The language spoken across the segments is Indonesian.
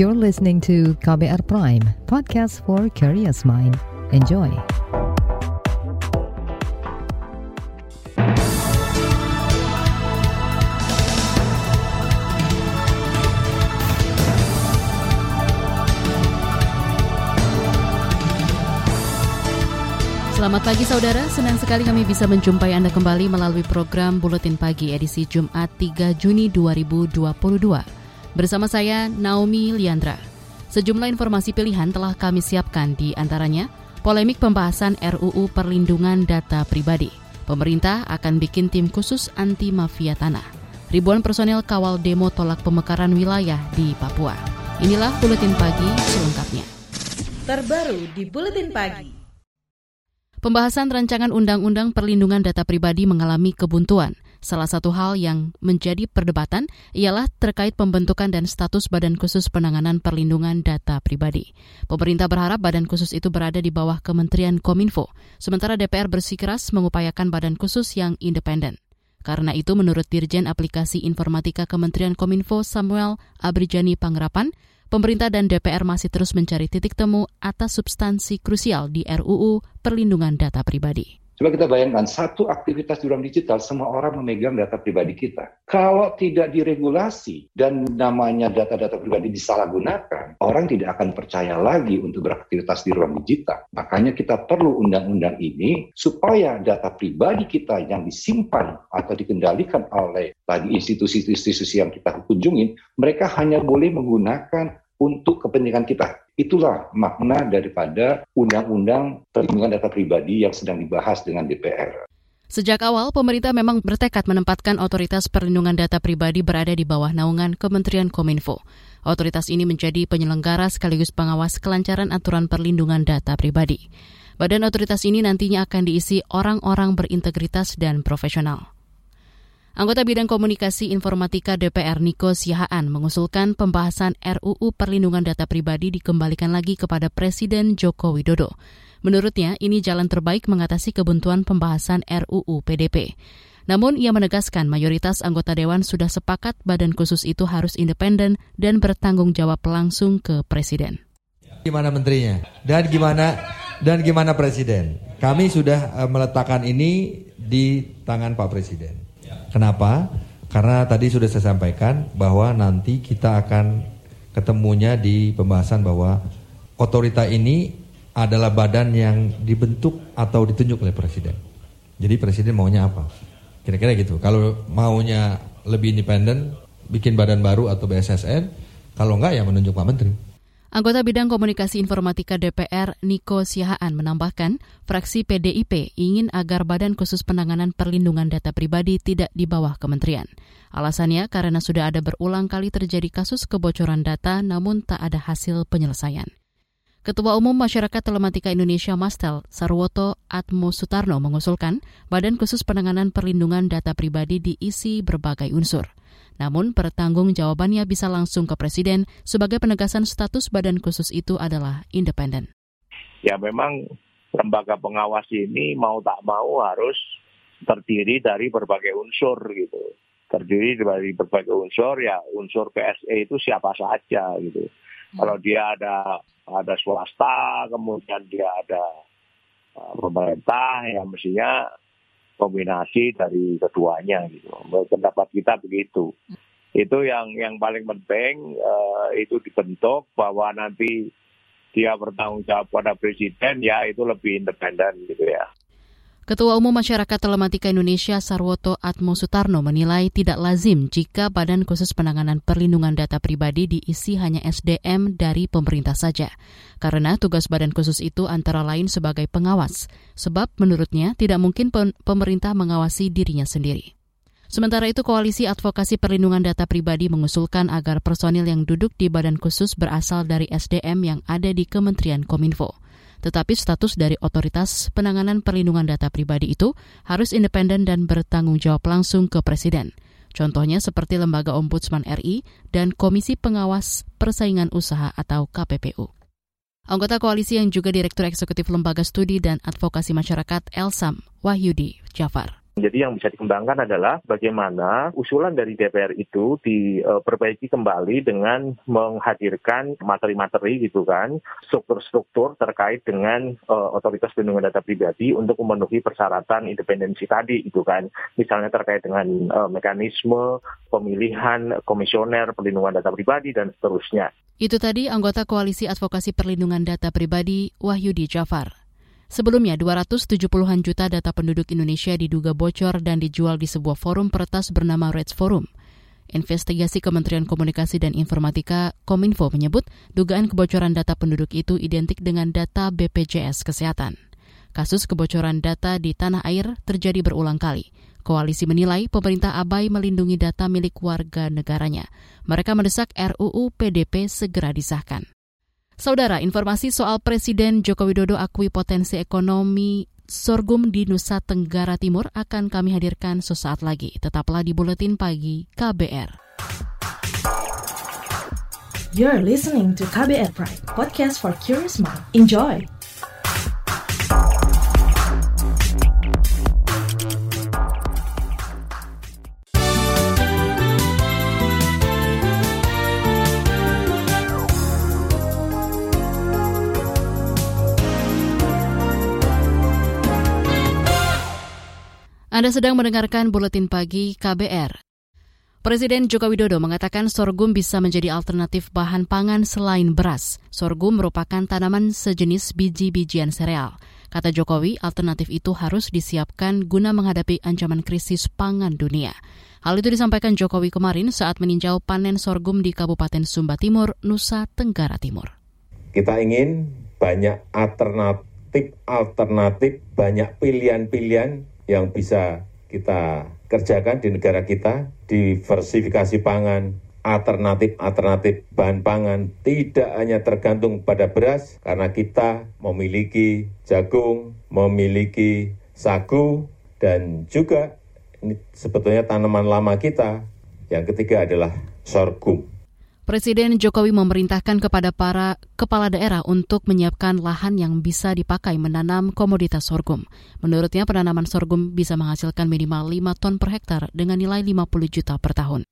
You're listening to KBR Prime, podcast for curious mind. Enjoy. Selamat pagi saudara, senang sekali kami bisa menjumpai Anda kembali melalui program Buletin Pagi edisi Jumat 3 Juni 2022. Bersama saya Naomi Liandra. Sejumlah informasi pilihan telah kami siapkan di antaranya polemik pembahasan RUU Perlindungan Data Pribadi. Pemerintah akan bikin tim khusus anti mafia tanah. Ribuan personel kawal demo tolak pemekaran wilayah di Papua. Inilah buletin pagi selengkapnya. Terbaru di buletin pagi. Pembahasan rancangan undang-undang perlindungan data pribadi mengalami kebuntuan. Salah satu hal yang menjadi perdebatan ialah terkait pembentukan dan status Badan Khusus Penanganan Perlindungan Data Pribadi. Pemerintah berharap badan khusus itu berada di bawah Kementerian Kominfo, sementara DPR bersikeras mengupayakan badan khusus yang independen. Karena itu, menurut Dirjen Aplikasi Informatika Kementerian Kominfo Samuel Abrijani Pangrapan, pemerintah dan DPR masih terus mencari titik temu atas substansi krusial di RUU Perlindungan Data Pribadi. Coba kita bayangkan, satu aktivitas di ruang digital, semua orang memegang data pribadi kita. Kalau tidak diregulasi dan namanya data-data pribadi disalahgunakan, orang tidak akan percaya lagi untuk beraktivitas di ruang digital. Makanya kita perlu undang-undang ini supaya data pribadi kita yang disimpan atau dikendalikan oleh tadi institusi-institusi yang kita kunjungin, mereka hanya boleh menggunakan untuk kepentingan kita. Itulah makna daripada Undang-Undang Perlindungan Data Pribadi yang sedang dibahas dengan DPR. Sejak awal, pemerintah memang bertekad menempatkan otoritas perlindungan data pribadi berada di bawah naungan Kementerian Kominfo. Otoritas ini menjadi penyelenggara sekaligus pengawas kelancaran aturan perlindungan data pribadi. Badan otoritas ini nantinya akan diisi orang-orang berintegritas dan profesional. Anggota Bidang Komunikasi Informatika DPR Niko Sihaan mengusulkan pembahasan RUU Perlindungan Data Pribadi dikembalikan lagi kepada Presiden Joko Widodo. Menurutnya, ini jalan terbaik mengatasi kebuntuan pembahasan RUU PDP. Namun, ia menegaskan mayoritas anggota dewan sudah sepakat badan khusus itu harus independen dan bertanggung jawab langsung ke Presiden. Gimana menterinya? Dan gimana dan gimana Presiden? Kami sudah eh, meletakkan ini di tangan Pak Presiden. Kenapa? Karena tadi sudah saya sampaikan bahwa nanti kita akan ketemunya di pembahasan bahwa otorita ini adalah badan yang dibentuk atau ditunjuk oleh presiden. Jadi presiden maunya apa? Kira-kira gitu. Kalau maunya lebih independen, bikin badan baru atau BSSN. Kalau enggak ya menunjuk Pak Menteri. Anggota Bidang Komunikasi Informatika DPR, Niko Sihaan, menambahkan, fraksi PDIP ingin agar Badan Khusus Penanganan Perlindungan Data Pribadi tidak di bawah kementerian. Alasannya karena sudah ada berulang kali terjadi kasus kebocoran data namun tak ada hasil penyelesaian. Ketua Umum Masyarakat Telematika Indonesia Mastel, Sarwoto Atmo Sutarno mengusulkan Badan Khusus Penanganan Perlindungan Data Pribadi diisi berbagai unsur. Namun pertanggung jawabannya bisa langsung ke Presiden sebagai penegasan status badan khusus itu adalah independen. Ya memang lembaga pengawas ini mau tak mau harus terdiri dari berbagai unsur gitu. Terdiri dari berbagai unsur ya unsur PSE itu siapa saja gitu. Hmm. Kalau dia ada ada swasta, kemudian dia ada uh, pemerintah, ya mestinya kombinasi dari keduanya gitu. Pendapat kita begitu. Itu yang yang paling penting uh, itu dibentuk bahwa nanti dia bertanggung jawab pada presiden ya itu lebih independen gitu ya. Ketua Umum Masyarakat Telematika Indonesia Sarwoto Atmo Sutarno menilai tidak lazim jika Badan Khusus Penanganan Perlindungan Data Pribadi diisi hanya SDM dari pemerintah saja. Karena tugas Badan Khusus itu antara lain sebagai pengawas, sebab menurutnya tidak mungkin pemerintah mengawasi dirinya sendiri. Sementara itu, Koalisi Advokasi Perlindungan Data Pribadi mengusulkan agar personil yang duduk di badan khusus berasal dari SDM yang ada di Kementerian Kominfo. Tetapi status dari otoritas penanganan perlindungan data pribadi itu harus independen dan bertanggung jawab langsung ke Presiden. Contohnya seperti Lembaga Ombudsman RI dan Komisi Pengawas Persaingan Usaha atau KPPU. Anggota koalisi yang juga Direktur Eksekutif Lembaga Studi dan Advokasi Masyarakat Elsam, Wahyudi Jafar Jadi yang bisa dikembangkan adalah bagaimana usulan dari DPR itu diperbaiki kembali dengan menghadirkan materi-materi gitu kan, struktur-struktur terkait dengan uh, otoritas perlindungan data pribadi untuk memenuhi persyaratan independensi tadi gitu kan. Misalnya terkait dengan uh, mekanisme pemilihan komisioner perlindungan data pribadi dan seterusnya. Itu tadi anggota Koalisi Advokasi Perlindungan Data Pribadi Wahyudi Jafar. Sebelumnya, 270-an juta data penduduk Indonesia diduga bocor dan dijual di sebuah forum peretas bernama Reds Forum. Investigasi Kementerian Komunikasi dan Informatika Kominfo menyebut dugaan kebocoran data penduduk itu identik dengan data BPJS Kesehatan. Kasus kebocoran data di tanah air terjadi berulang kali. Koalisi menilai pemerintah abai melindungi data milik warga negaranya. Mereka mendesak RUU PDP segera disahkan. Saudara, informasi soal Presiden Joko Widodo akui potensi ekonomi sorghum di Nusa Tenggara Timur akan kami hadirkan sesaat lagi. Tetaplah di Buletin Pagi KBR. You're listening to KBR Pride, podcast for curious mind. Enjoy! Anda sedang mendengarkan Buletin Pagi KBR. Presiden Joko Widodo mengatakan sorghum bisa menjadi alternatif bahan pangan selain beras. Sorghum merupakan tanaman sejenis biji-bijian sereal. Kata Jokowi, alternatif itu harus disiapkan guna menghadapi ancaman krisis pangan dunia. Hal itu disampaikan Jokowi kemarin saat meninjau panen sorghum di Kabupaten Sumba Timur, Nusa Tenggara Timur. Kita ingin banyak alternatif-alternatif, banyak pilihan-pilihan yang bisa kita kerjakan di negara kita, diversifikasi pangan, alternatif-alternatif bahan pangan tidak hanya tergantung pada beras karena kita memiliki jagung, memiliki sagu dan juga ini sebetulnya tanaman lama kita. Yang ketiga adalah sorghum. Presiden Jokowi memerintahkan kepada para kepala daerah untuk menyiapkan lahan yang bisa dipakai menanam komoditas sorghum. Menurutnya penanaman sorghum bisa menghasilkan minimal 5 ton per hektar dengan nilai 50 juta per tahun.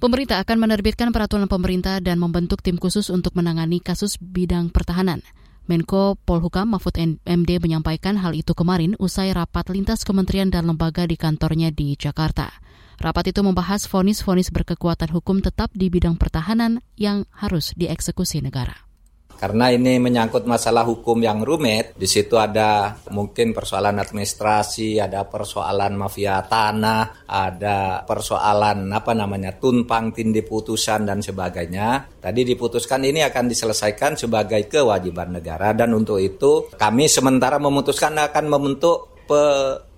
Pemerintah akan menerbitkan peraturan pemerintah dan membentuk tim khusus untuk menangani kasus bidang pertahanan. Menko Polhukam Mahfud MD menyampaikan hal itu kemarin usai rapat lintas kementerian dan lembaga di kantornya di Jakarta. Rapat itu membahas vonis-vonis berkekuatan hukum tetap di bidang pertahanan yang harus dieksekusi negara karena ini menyangkut masalah hukum yang rumit. Di situ ada mungkin persoalan administrasi, ada persoalan mafia tanah, ada persoalan apa namanya tumpang tindih putusan dan sebagainya. Tadi diputuskan ini akan diselesaikan sebagai kewajiban negara dan untuk itu kami sementara memutuskan akan membentuk pe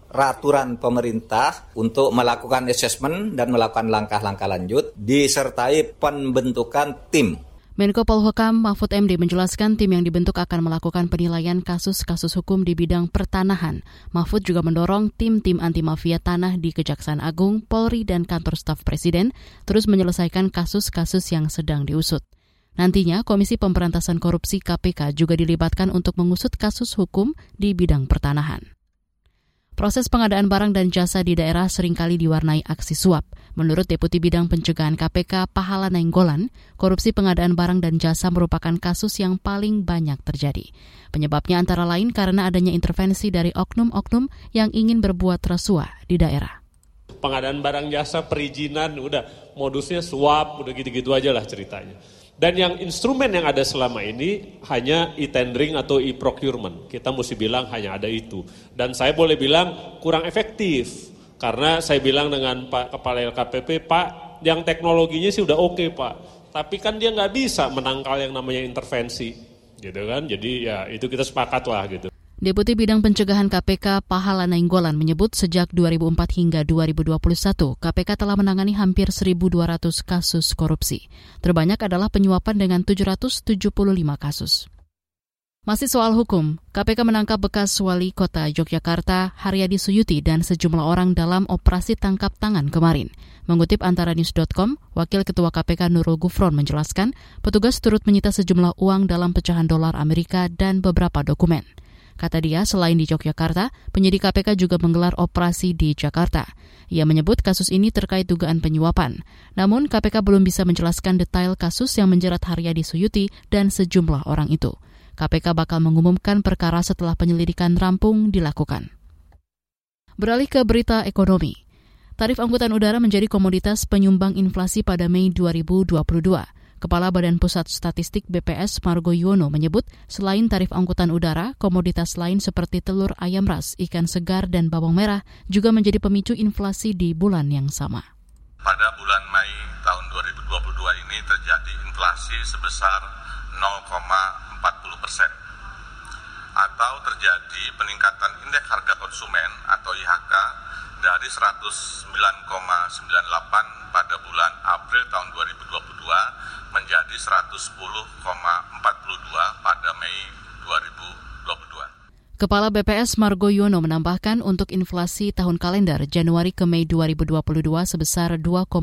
peraturan pemerintah untuk melakukan asesmen dan melakukan langkah-langkah lanjut disertai pembentukan tim Menko Polhukam Mahfud MD menjelaskan tim yang dibentuk akan melakukan penilaian kasus-kasus hukum di bidang pertanahan. Mahfud juga mendorong tim-tim anti mafia tanah di Kejaksaan Agung, Polri, dan kantor staf Presiden terus menyelesaikan kasus-kasus yang sedang diusut. Nantinya, Komisi Pemberantasan Korupsi KPK juga dilibatkan untuk mengusut kasus hukum di bidang pertanahan. Proses pengadaan barang dan jasa di daerah sering kali diwarnai aksi suap. Menurut Deputi Bidang Pencegahan KPK Pahala Nainggolan, korupsi pengadaan barang dan jasa merupakan kasus yang paling banyak terjadi. Penyebabnya antara lain karena adanya intervensi dari oknum-oknum yang ingin berbuat rasuah di daerah. Pengadaan barang jasa, perizinan, udah modusnya suap, udah gitu-gitu aja lah ceritanya. Dan yang instrumen yang ada selama ini hanya e-tendering atau e-procurement. Kita mesti bilang hanya ada itu. Dan saya boleh bilang kurang efektif. Karena saya bilang dengan Pak Kepala LKPP, Pak, yang teknologinya sih udah oke okay, Pak. Tapi kan dia nggak bisa menangkal yang namanya intervensi. Gitu kan, jadi ya itu kita sepakat lah gitu. Deputi Bidang Pencegahan KPK Pahala Nainggolan menyebut sejak 2004 hingga 2021, KPK telah menangani hampir 1.200 kasus korupsi. Terbanyak adalah penyuapan dengan 775 kasus. Masih soal hukum, KPK menangkap bekas wali kota Yogyakarta Haryadi Suyuti dan sejumlah orang dalam operasi tangkap tangan kemarin. Mengutip antara news.com, Wakil Ketua KPK Nurul Gufron menjelaskan, petugas turut menyita sejumlah uang dalam pecahan dolar Amerika dan beberapa dokumen. Kata dia, selain di Yogyakarta, penyidik KPK juga menggelar operasi di Jakarta. Ia menyebut kasus ini terkait dugaan penyuapan. Namun, KPK belum bisa menjelaskan detail kasus yang menjerat Haryadi Suyuti dan sejumlah orang itu. KPK bakal mengumumkan perkara setelah penyelidikan rampung dilakukan. Beralih ke berita ekonomi. Tarif angkutan udara menjadi komoditas penyumbang inflasi pada Mei 2022. Kepala Badan Pusat Statistik BPS Margo Yono menyebut selain tarif angkutan udara, komoditas lain seperti telur ayam ras, ikan segar, dan bawang merah juga menjadi pemicu inflasi di bulan yang sama. Pada bulan Mei tahun 2022 ini terjadi inflasi sebesar 0,40 persen atau terjadi peningkatan indeks harga konsumen atau IHK dari 109,98 pada bulan April tahun 2022 menjadi 110,42 pada Mei 2022. Kepala BPS Margo Yono menambahkan untuk inflasi tahun kalender Januari ke Mei 2022 sebesar 2,56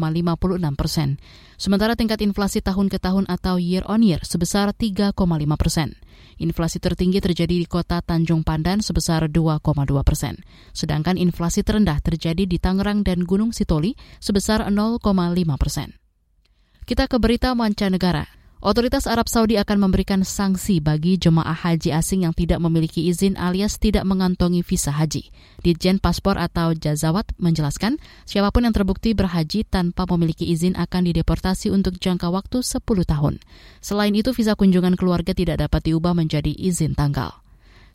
persen. Sementara tingkat inflasi tahun ke tahun atau year on year sebesar 3,5 persen. Inflasi tertinggi terjadi di kota Tanjung Pandan sebesar 2,2 persen. Sedangkan inflasi terendah terjadi di Tangerang dan Gunung Sitoli sebesar 0,5 persen. Kita ke berita mancanegara. Otoritas Arab Saudi akan memberikan sanksi bagi jemaah haji asing yang tidak memiliki izin alias tidak mengantongi visa haji. Ditjen Paspor atau Jazawat menjelaskan, siapa pun yang terbukti berhaji tanpa memiliki izin akan dideportasi untuk jangka waktu 10 tahun. Selain itu, visa kunjungan keluarga tidak dapat diubah menjadi izin tanggal.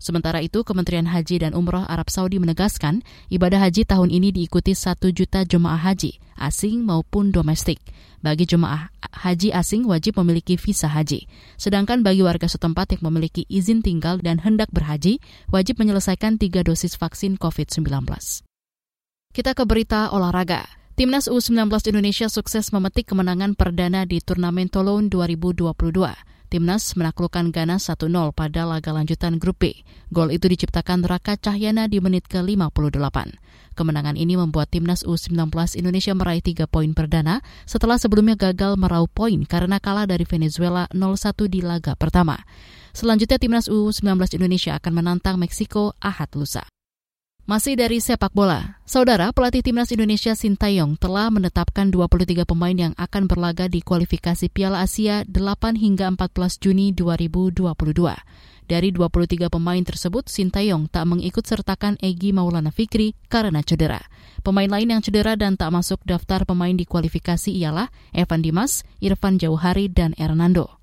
Sementara itu, Kementerian Haji dan Umroh Arab Saudi menegaskan ibadah haji tahun ini diikuti satu juta jemaah haji, asing maupun domestik. Bagi jemaah haji asing wajib memiliki visa haji. Sedangkan bagi warga setempat yang memiliki izin tinggal dan hendak berhaji, wajib menyelesaikan tiga dosis vaksin COVID-19. Kita ke berita olahraga. Timnas U19 Indonesia sukses memetik kemenangan perdana di turnamen Toulon 2022. Timnas menaklukkan Ghana 1-0 pada laga lanjutan grup B. Gol itu diciptakan Raka Cahyana di menit ke-58. Kemenangan ini membuat Timnas U19 Indonesia meraih 3 poin perdana setelah sebelumnya gagal meraup poin karena kalah dari Venezuela 0-1 di laga pertama. Selanjutnya Timnas U19 Indonesia akan menantang Meksiko Ahad lusa. Masih dari sepak bola, saudara pelatih timnas Indonesia Sintayong telah menetapkan 23 pemain yang akan berlaga di kualifikasi Piala Asia 8 hingga 14 Juni 2022. Dari 23 pemain tersebut, Sintayong tak mengikut sertakan Egi Maulana Fikri karena cedera. Pemain lain yang cedera dan tak masuk daftar pemain di kualifikasi ialah Evan Dimas, Irfan Jauhari, dan Hernando.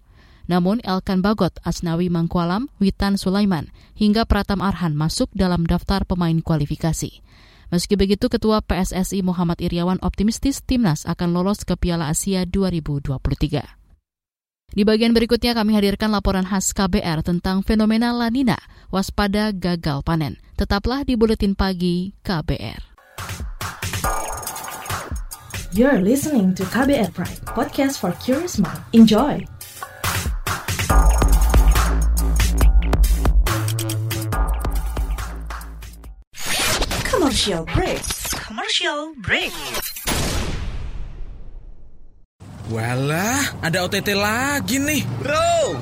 Namun Elkan Bagot, Asnawi Mangkualam, Witan Sulaiman, hingga Pratam Arhan masuk dalam daftar pemain kualifikasi. Meski begitu, Ketua PSSI Muhammad Iriawan optimistis timnas akan lolos ke Piala Asia 2023. Di bagian berikutnya kami hadirkan laporan khas KBR tentang fenomena lanina, waspada gagal panen. Tetaplah di Buletin Pagi KBR. You're listening to KBR Pride, podcast for curious mind. Enjoy! Commercial break. Commercial break. Walah, ada OTT lagi nih. Bro,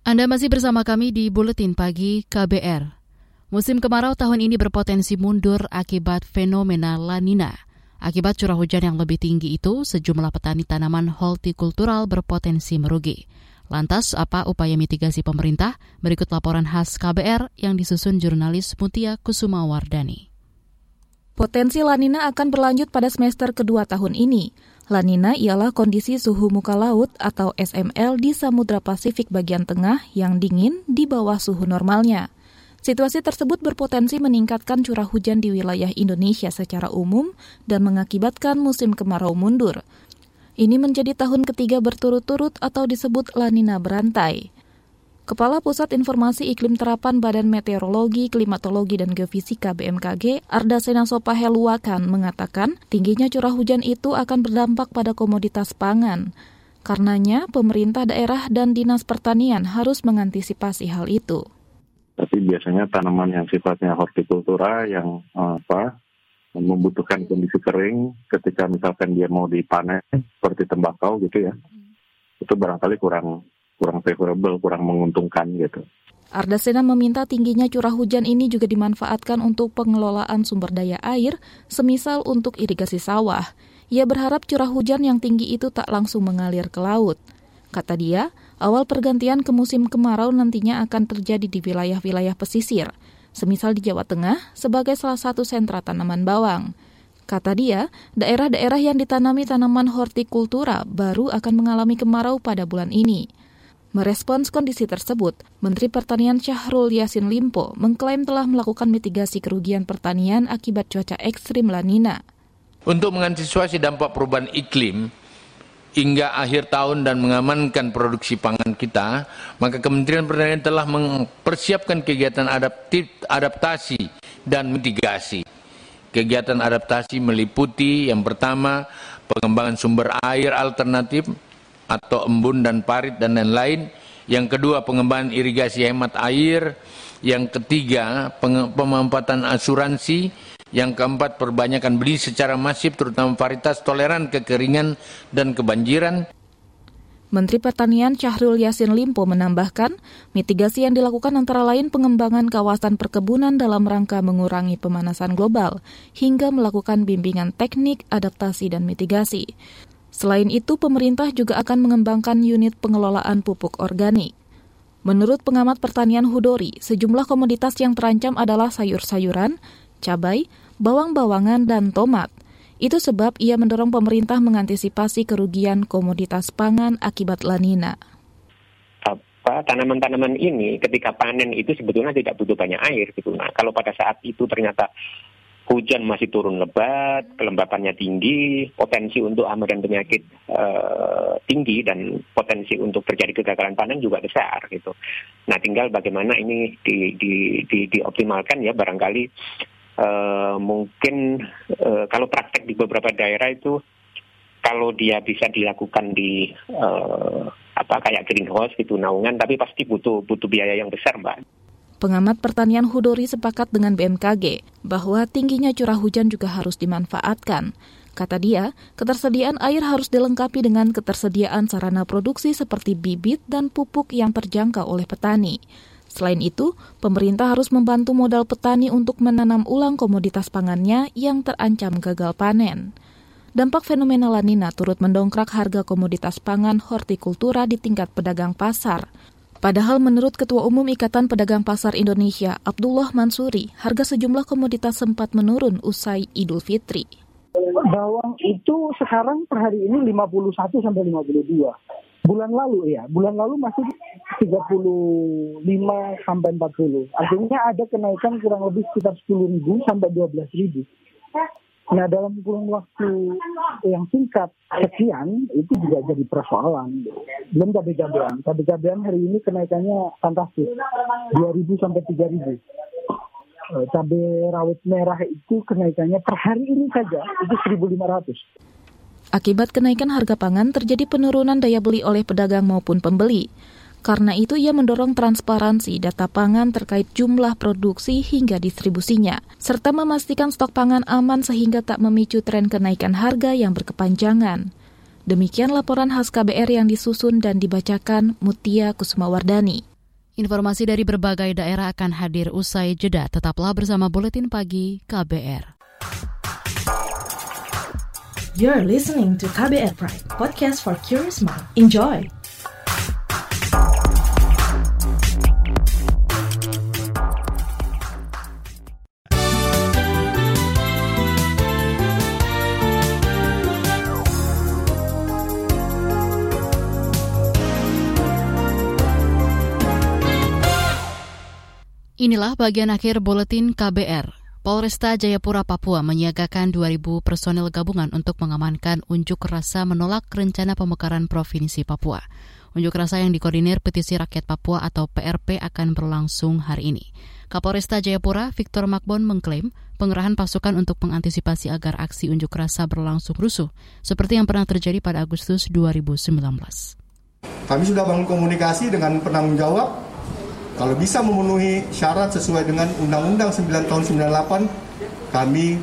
Anda masih bersama kami di Buletin Pagi KBR. Musim kemarau tahun ini berpotensi mundur akibat fenomena La Nina. Akibat curah hujan yang lebih tinggi itu, sejumlah petani tanaman hortikultural berpotensi merugi. Lantas, apa upaya mitigasi pemerintah? Berikut laporan khas KBR yang disusun jurnalis Mutia Kusuma Wardani. Potensi lanina akan berlanjut pada semester kedua tahun ini. Lanina ialah kondisi suhu muka laut atau SML di Samudra Pasifik bagian tengah yang dingin di bawah suhu normalnya. Situasi tersebut berpotensi meningkatkan curah hujan di wilayah Indonesia secara umum dan mengakibatkan musim kemarau mundur. Ini menjadi tahun ketiga berturut-turut atau disebut lanina berantai. Kepala Pusat Informasi Iklim Terapan Badan Meteorologi, Klimatologi, dan Geofisika BMKG, Arda Senasopa Heluakan, mengatakan tingginya curah hujan itu akan berdampak pada komoditas pangan. Karenanya, pemerintah daerah dan dinas pertanian harus mengantisipasi hal itu tapi biasanya tanaman yang sifatnya hortikultura yang uh, apa membutuhkan kondisi kering ketika misalkan dia mau dipanen seperti tembakau gitu ya itu barangkali kurang kurang favorable kurang menguntungkan gitu. Ardasena meminta tingginya curah hujan ini juga dimanfaatkan untuk pengelolaan sumber daya air, semisal untuk irigasi sawah. Ia berharap curah hujan yang tinggi itu tak langsung mengalir ke laut. Kata dia, awal pergantian ke musim kemarau nantinya akan terjadi di wilayah-wilayah pesisir, semisal di Jawa Tengah sebagai salah satu sentra tanaman bawang. Kata dia, daerah-daerah yang ditanami tanaman hortikultura baru akan mengalami kemarau pada bulan ini. Merespons kondisi tersebut, Menteri Pertanian Syahrul Yasin Limpo mengklaim telah melakukan mitigasi kerugian pertanian akibat cuaca ekstrim La Nina. Untuk mengantisipasi dampak perubahan iklim, hingga akhir tahun dan mengamankan produksi pangan kita, maka Kementerian Pertanian telah mempersiapkan kegiatan adaptif, adaptasi dan mitigasi. Kegiatan adaptasi meliputi yang pertama pengembangan sumber air alternatif atau embun dan parit dan lain-lain. Yang kedua pengembangan irigasi hemat air. Yang ketiga pemanfaatan asuransi yang keempat, perbanyakan beli secara masif terutama varietas toleran kekeringan dan kebanjiran. Menteri Pertanian Syahrul Yasin Limpo menambahkan, mitigasi yang dilakukan antara lain pengembangan kawasan perkebunan dalam rangka mengurangi pemanasan global, hingga melakukan bimbingan teknik, adaptasi, dan mitigasi. Selain itu, pemerintah juga akan mengembangkan unit pengelolaan pupuk organik. Menurut pengamat pertanian Hudori, sejumlah komoditas yang terancam adalah sayur-sayuran, cabai, bawang-bawangan, dan tomat. Itu sebab ia mendorong pemerintah mengantisipasi kerugian komoditas pangan akibat lanina. Tanaman-tanaman ini ketika panen itu sebetulnya tidak butuh banyak air gitu. Nah, kalau pada saat itu ternyata hujan masih turun lebat, kelembapannya tinggi, potensi untuk hama dan penyakit uh, tinggi dan potensi untuk terjadi kegagalan panen juga besar gitu. Nah, tinggal bagaimana ini di, di, di, dioptimalkan ya barangkali uh, mungkin uh, kalau praktek di beberapa daerah itu kalau dia bisa dilakukan di uh, apa kayak greenhouse gitu naungan tapi pasti butuh butuh biaya yang besar mbak. Pengamat pertanian Hudori sepakat dengan BMKG bahwa tingginya curah hujan juga harus dimanfaatkan. Kata dia, ketersediaan air harus dilengkapi dengan ketersediaan sarana produksi seperti bibit dan pupuk yang terjangkau oleh petani. Selain itu, pemerintah harus membantu modal petani untuk menanam ulang komoditas pangannya yang terancam gagal panen. Dampak fenomena lanina turut mendongkrak harga komoditas pangan hortikultura di tingkat pedagang pasar. Padahal menurut Ketua Umum Ikatan Pedagang Pasar Indonesia, Abdullah Mansuri, harga sejumlah komoditas sempat menurun usai Idul Fitri. Bawang itu sekarang per hari ini 51 sampai 52 bulan lalu ya, bulan lalu masih 35 sampai 40. Artinya ada kenaikan kurang lebih sekitar 10 ribu sampai 12 ribu. Nah dalam kurun waktu yang singkat sekian itu juga jadi persoalan. Belum cabai-cabean. Cabai-cabean hari ini kenaikannya fantastis. 2.000 sampai 3.000. Eh, cabai rawit merah itu kenaikannya per hari ini saja itu 1.500. Akibat kenaikan harga pangan terjadi penurunan daya beli oleh pedagang maupun pembeli. Karena itu ia mendorong transparansi data pangan terkait jumlah produksi hingga distribusinya, serta memastikan stok pangan aman sehingga tak memicu tren kenaikan harga yang berkepanjangan. Demikian laporan khas KBR yang disusun dan dibacakan Mutia Kusumawardani. Informasi dari berbagai daerah akan hadir usai jeda. Tetaplah bersama Buletin Pagi KBR. You're listening to KBR Pride, podcast for curious mind. Enjoy! Inilah bagian akhir buletin KBR. Polresta Jayapura, Papua menyiagakan 2.000 personel gabungan untuk mengamankan unjuk rasa menolak rencana pemekaran Provinsi Papua. Unjuk rasa yang dikoordinir Petisi Rakyat Papua atau PRP akan berlangsung hari ini. Kapolresta Jayapura, Victor Makbon mengklaim pengerahan pasukan untuk mengantisipasi agar aksi unjuk rasa berlangsung rusuh, seperti yang pernah terjadi pada Agustus 2019. Kami sudah bangun komunikasi dengan penanggung jawab kalau bisa memenuhi syarat sesuai dengan Undang-Undang 9 tahun 98, kami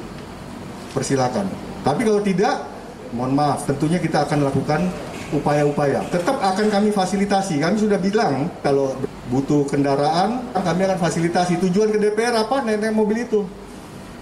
persilakan. Tapi kalau tidak, mohon maaf, tentunya kita akan lakukan upaya-upaya. Tetap akan kami fasilitasi. Kami sudah bilang kalau butuh kendaraan, kami akan fasilitasi. Tujuan ke DPR apa? Nenek mobil itu.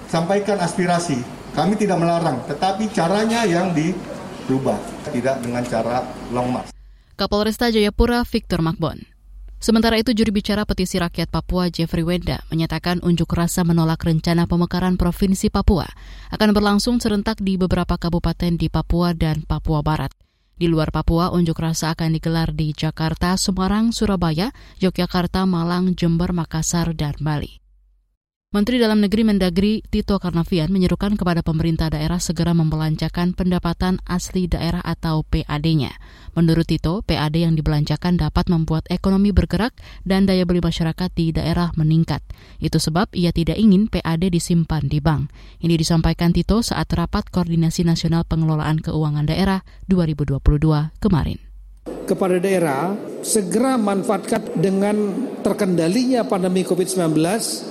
Sampaikan aspirasi. Kami tidak melarang, tetapi caranya yang dirubah. Tidak dengan cara long march. Kapolresta Jayapura Victor Makbon. Sementara itu juri bicara petisi rakyat Papua Jeffrey Wenda menyatakan unjuk rasa menolak rencana pemekaran Provinsi Papua akan berlangsung serentak di beberapa kabupaten di Papua dan Papua Barat. Di luar Papua, unjuk rasa akan digelar di Jakarta, Semarang, Surabaya, Yogyakarta, Malang, Jember, Makassar, dan Bali. Menteri Dalam Negeri Mendagri Tito Karnavian menyerukan kepada pemerintah daerah segera membelanjakan pendapatan asli daerah atau PAD-nya. Menurut Tito, PAD yang dibelanjakan dapat membuat ekonomi bergerak dan daya beli masyarakat di daerah meningkat. Itu sebab ia tidak ingin PAD disimpan di bank. Ini disampaikan Tito saat rapat Koordinasi Nasional Pengelolaan Keuangan Daerah 2022 kemarin kepada daerah segera manfaatkan dengan terkendalinya pandemi COVID-19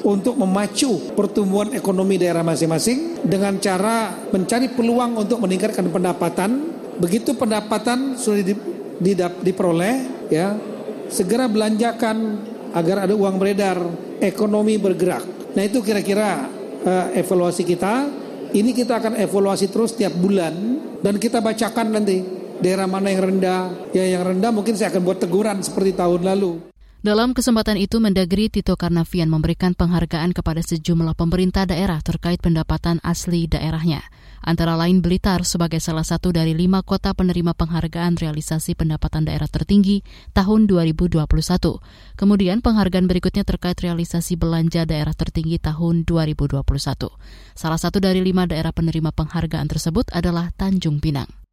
untuk memacu pertumbuhan ekonomi daerah masing-masing dengan cara mencari peluang untuk meningkatkan pendapatan. Begitu pendapatan sudah di, di, diperoleh, ya segera belanjakan agar ada uang beredar, ekonomi bergerak. Nah itu kira-kira uh, evaluasi kita. Ini kita akan evaluasi terus tiap bulan dan kita bacakan nanti daerah mana yang rendah. Ya yang rendah mungkin saya akan buat teguran seperti tahun lalu. Dalam kesempatan itu, Mendagri Tito Karnavian memberikan penghargaan kepada sejumlah pemerintah daerah terkait pendapatan asli daerahnya. Antara lain Blitar sebagai salah satu dari lima kota penerima penghargaan realisasi pendapatan daerah tertinggi tahun 2021. Kemudian penghargaan berikutnya terkait realisasi belanja daerah tertinggi tahun 2021. Salah satu dari lima daerah penerima penghargaan tersebut adalah Tanjung Pinang.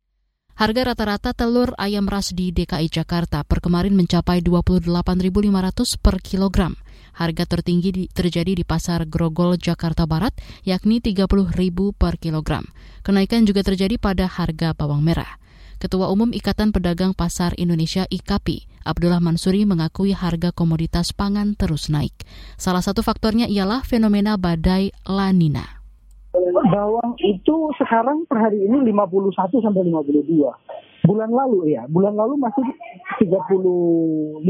Harga rata-rata telur ayam ras di DKI Jakarta per kemarin mencapai 28.500 per kilogram. Harga tertinggi di, terjadi di Pasar Grogol, Jakarta Barat, yakni 30.000 per kilogram. Kenaikan juga terjadi pada harga bawang merah. Ketua Umum Ikatan Pedagang Pasar Indonesia IKAPI, Abdullah Mansuri mengakui harga komoditas pangan terus naik. Salah satu faktornya ialah fenomena badai La Nina bawang itu sekarang per hari ini 51 sampai 52. Bulan lalu ya, bulan lalu masih 35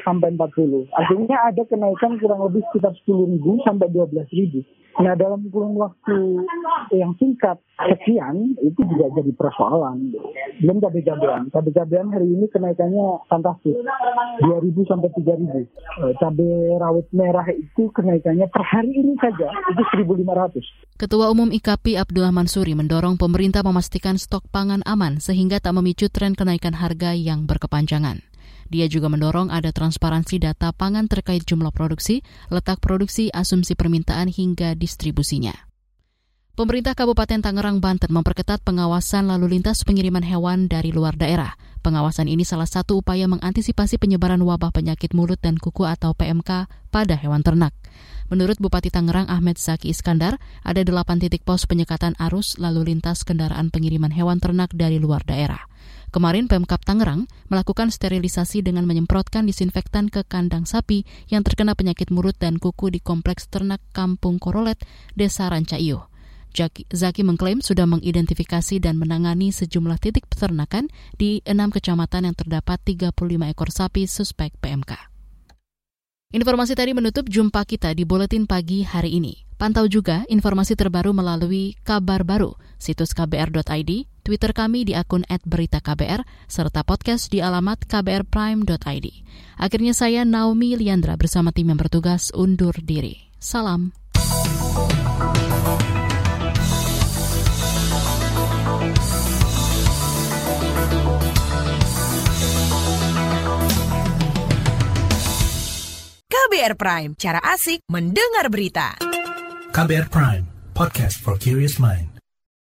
sampai 40. Artinya ada kenaikan kurang lebih sekitar 10 ribu sampai 12 ribu. Nah dalam kurun waktu yang singkat sekian itu juga jadi persoalan. Belum cabai-cabean. Cabai-cabean hari ini kenaikannya fantastis. 2.000 sampai 3.000. Eh, cabai rawit merah itu kenaikannya per hari ini saja itu 1.500. Ketua Umum IKP Abdullah Mansuri mendorong pemerintah memastikan stok pangan aman sehingga tak memicu tren kenaikan harga yang berkepanjangan. Dia juga mendorong ada transparansi data pangan terkait jumlah produksi, letak produksi, asumsi permintaan hingga distribusinya. Pemerintah Kabupaten Tangerang, Banten memperketat pengawasan lalu lintas pengiriman hewan dari luar daerah. Pengawasan ini salah satu upaya mengantisipasi penyebaran wabah penyakit mulut dan kuku atau PMK pada hewan ternak. Menurut Bupati Tangerang Ahmed Zaki Iskandar, ada delapan titik pos penyekatan arus lalu lintas kendaraan pengiriman hewan ternak dari luar daerah. Kemarin Pemkap Tangerang melakukan sterilisasi dengan menyemprotkan disinfektan ke kandang sapi yang terkena penyakit mulut dan kuku di Kompleks Ternak Kampung Korolet, Desa Rancaiyo. Zaki mengklaim sudah mengidentifikasi dan menangani sejumlah titik peternakan di enam kecamatan yang terdapat 35 ekor sapi suspek PMK. Informasi tadi menutup jumpa kita di Buletin Pagi hari ini. Pantau juga informasi terbaru melalui kabar baru, situs kbr.id, Twitter kami di akun @beritaKBR, serta podcast di alamat kbrprime.id. Akhirnya saya Naomi Liandra bersama tim yang bertugas undur diri. Salam. KBR Prime, cara asik mendengar berita. KBR Prime, podcast for curious mind.